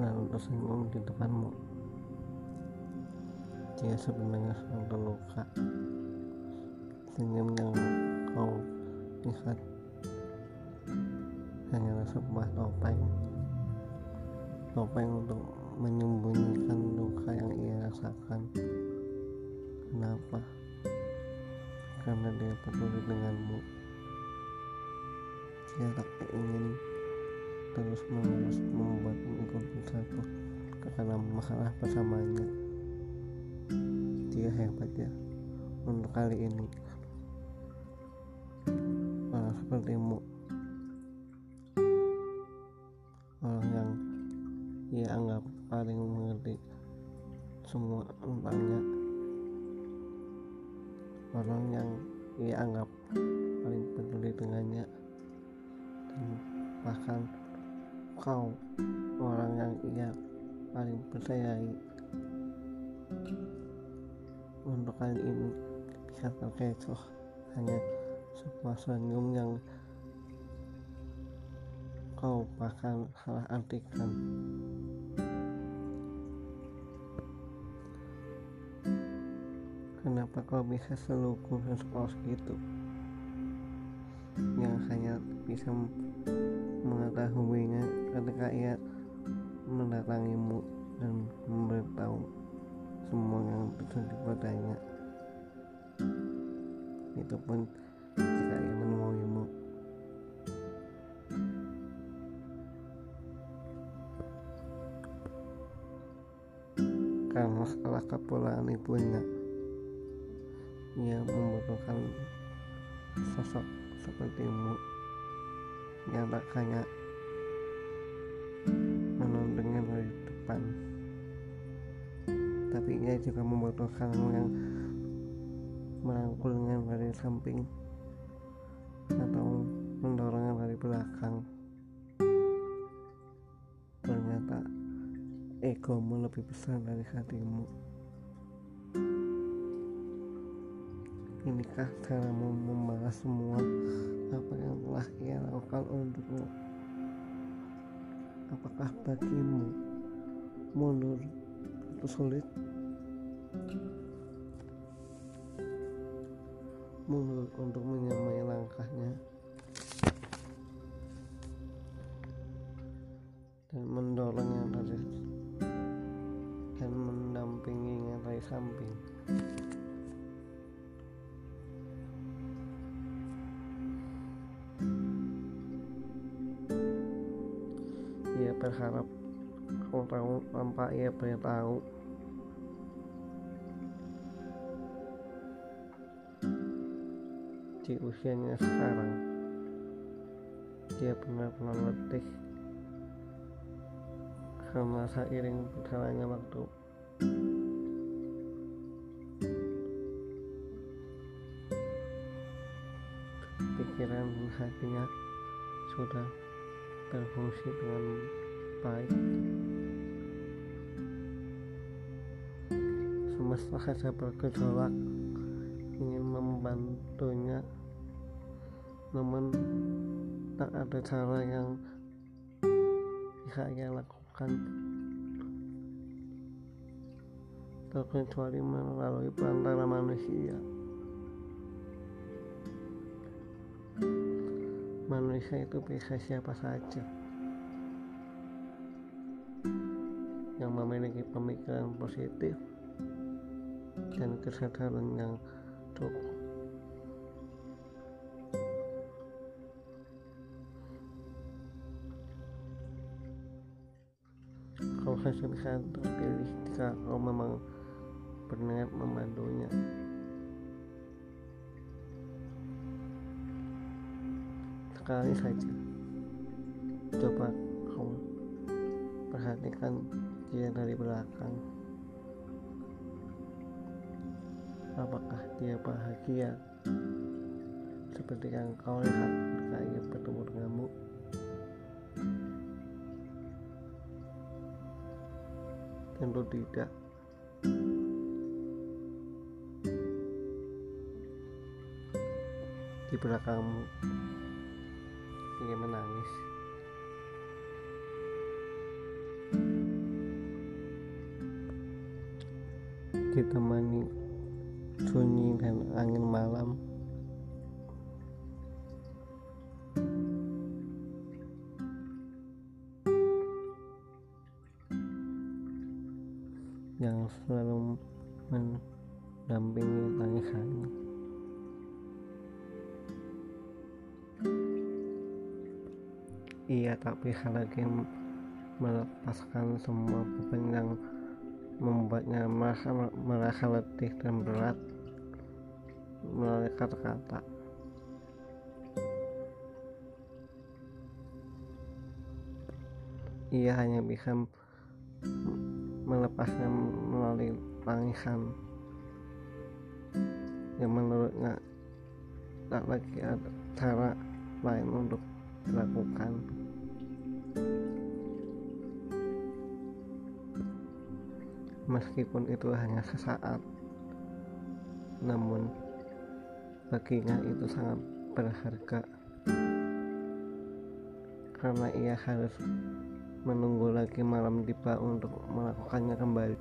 lalu tersenyum di depanmu. Dia sebenarnya sedang terluka. Senyum yang kau lihat hanyalah sebuah topeng. Topeng untuk menyembunyikan luka yang ia rasakan. Kenapa? Karena dia peduli denganmu. Dia tak ingin terus menerus membuatmu ikut bersatu karena masalah bersamanya. Dia hebat ya. Untuk kali ini orang sepertimu orang yang ia anggap paling mengerti semua tentangnya. Orang yang ia anggap paling peduli dengannya. Dan bahkan kau orang yang ia paling percayai. Untuk kali ini bisa terkecoh hanya sebuah senyum yang kau bahkan salah artikan. Kenapa kau bisa selukur dan sepolos gitu yang hanya bisa mengetahuinya ketika ia mendatangimu dan memberitahu semua yang terjadi padanya itu pun jika ia menemuimu. Karena setelah kepulangan ibunya ia membutuhkan sosok sepertimu tak hanya menontonnya dari depan tapi ia juga membutuhkan yang merangkulnya dari samping atau mendorongnya dari belakang. Ternyata egomu lebih besar dari hatimu inikah caramu membalas semua apa yang telah ia lakukan untukmu. Apakah bagimu mundur itu sulit? Mundur untuk menyamai berharap kau tahu ia beritahu di usianya sekarang dia benar-benar letih. Karena seiring berjalannya waktu pikiran hatinya sudah berfungsi dengan baik semesta saja bergejolak ingin membantunya namun tak ada cara yang ia lakukan. Terkecuali melalui perantara manusia. Manusia itu bisa siapa saja pemikiran positif dan kesadaran yang cukup. Kau hanya bisa terpilih jika kau memang berniat membantunya sekali saja coba kau perhatikan dia dari belakang. Apakah dia bahagia? Seperti yang kau lihat ketika ia bertemu denganmu. Tentu tidak. Di belakangmu ia menangis ditemani sunyi dan angin malam. Yang selalu mendampingi tangisannya ia tak bisa lagi melepaskan semua beban yang membuatnya merasa, merasa letih dan berat melalui kata-kata. Ia hanya bisa melepasnya melalui tangisan yang menurutnya tak lagi ada cara lain untuk dilakukan meskipun itu hanya sesaat namun baginya itu sangat berharga. Karena ia harus menunggu lagi malam tiba untuk melakukannya kembali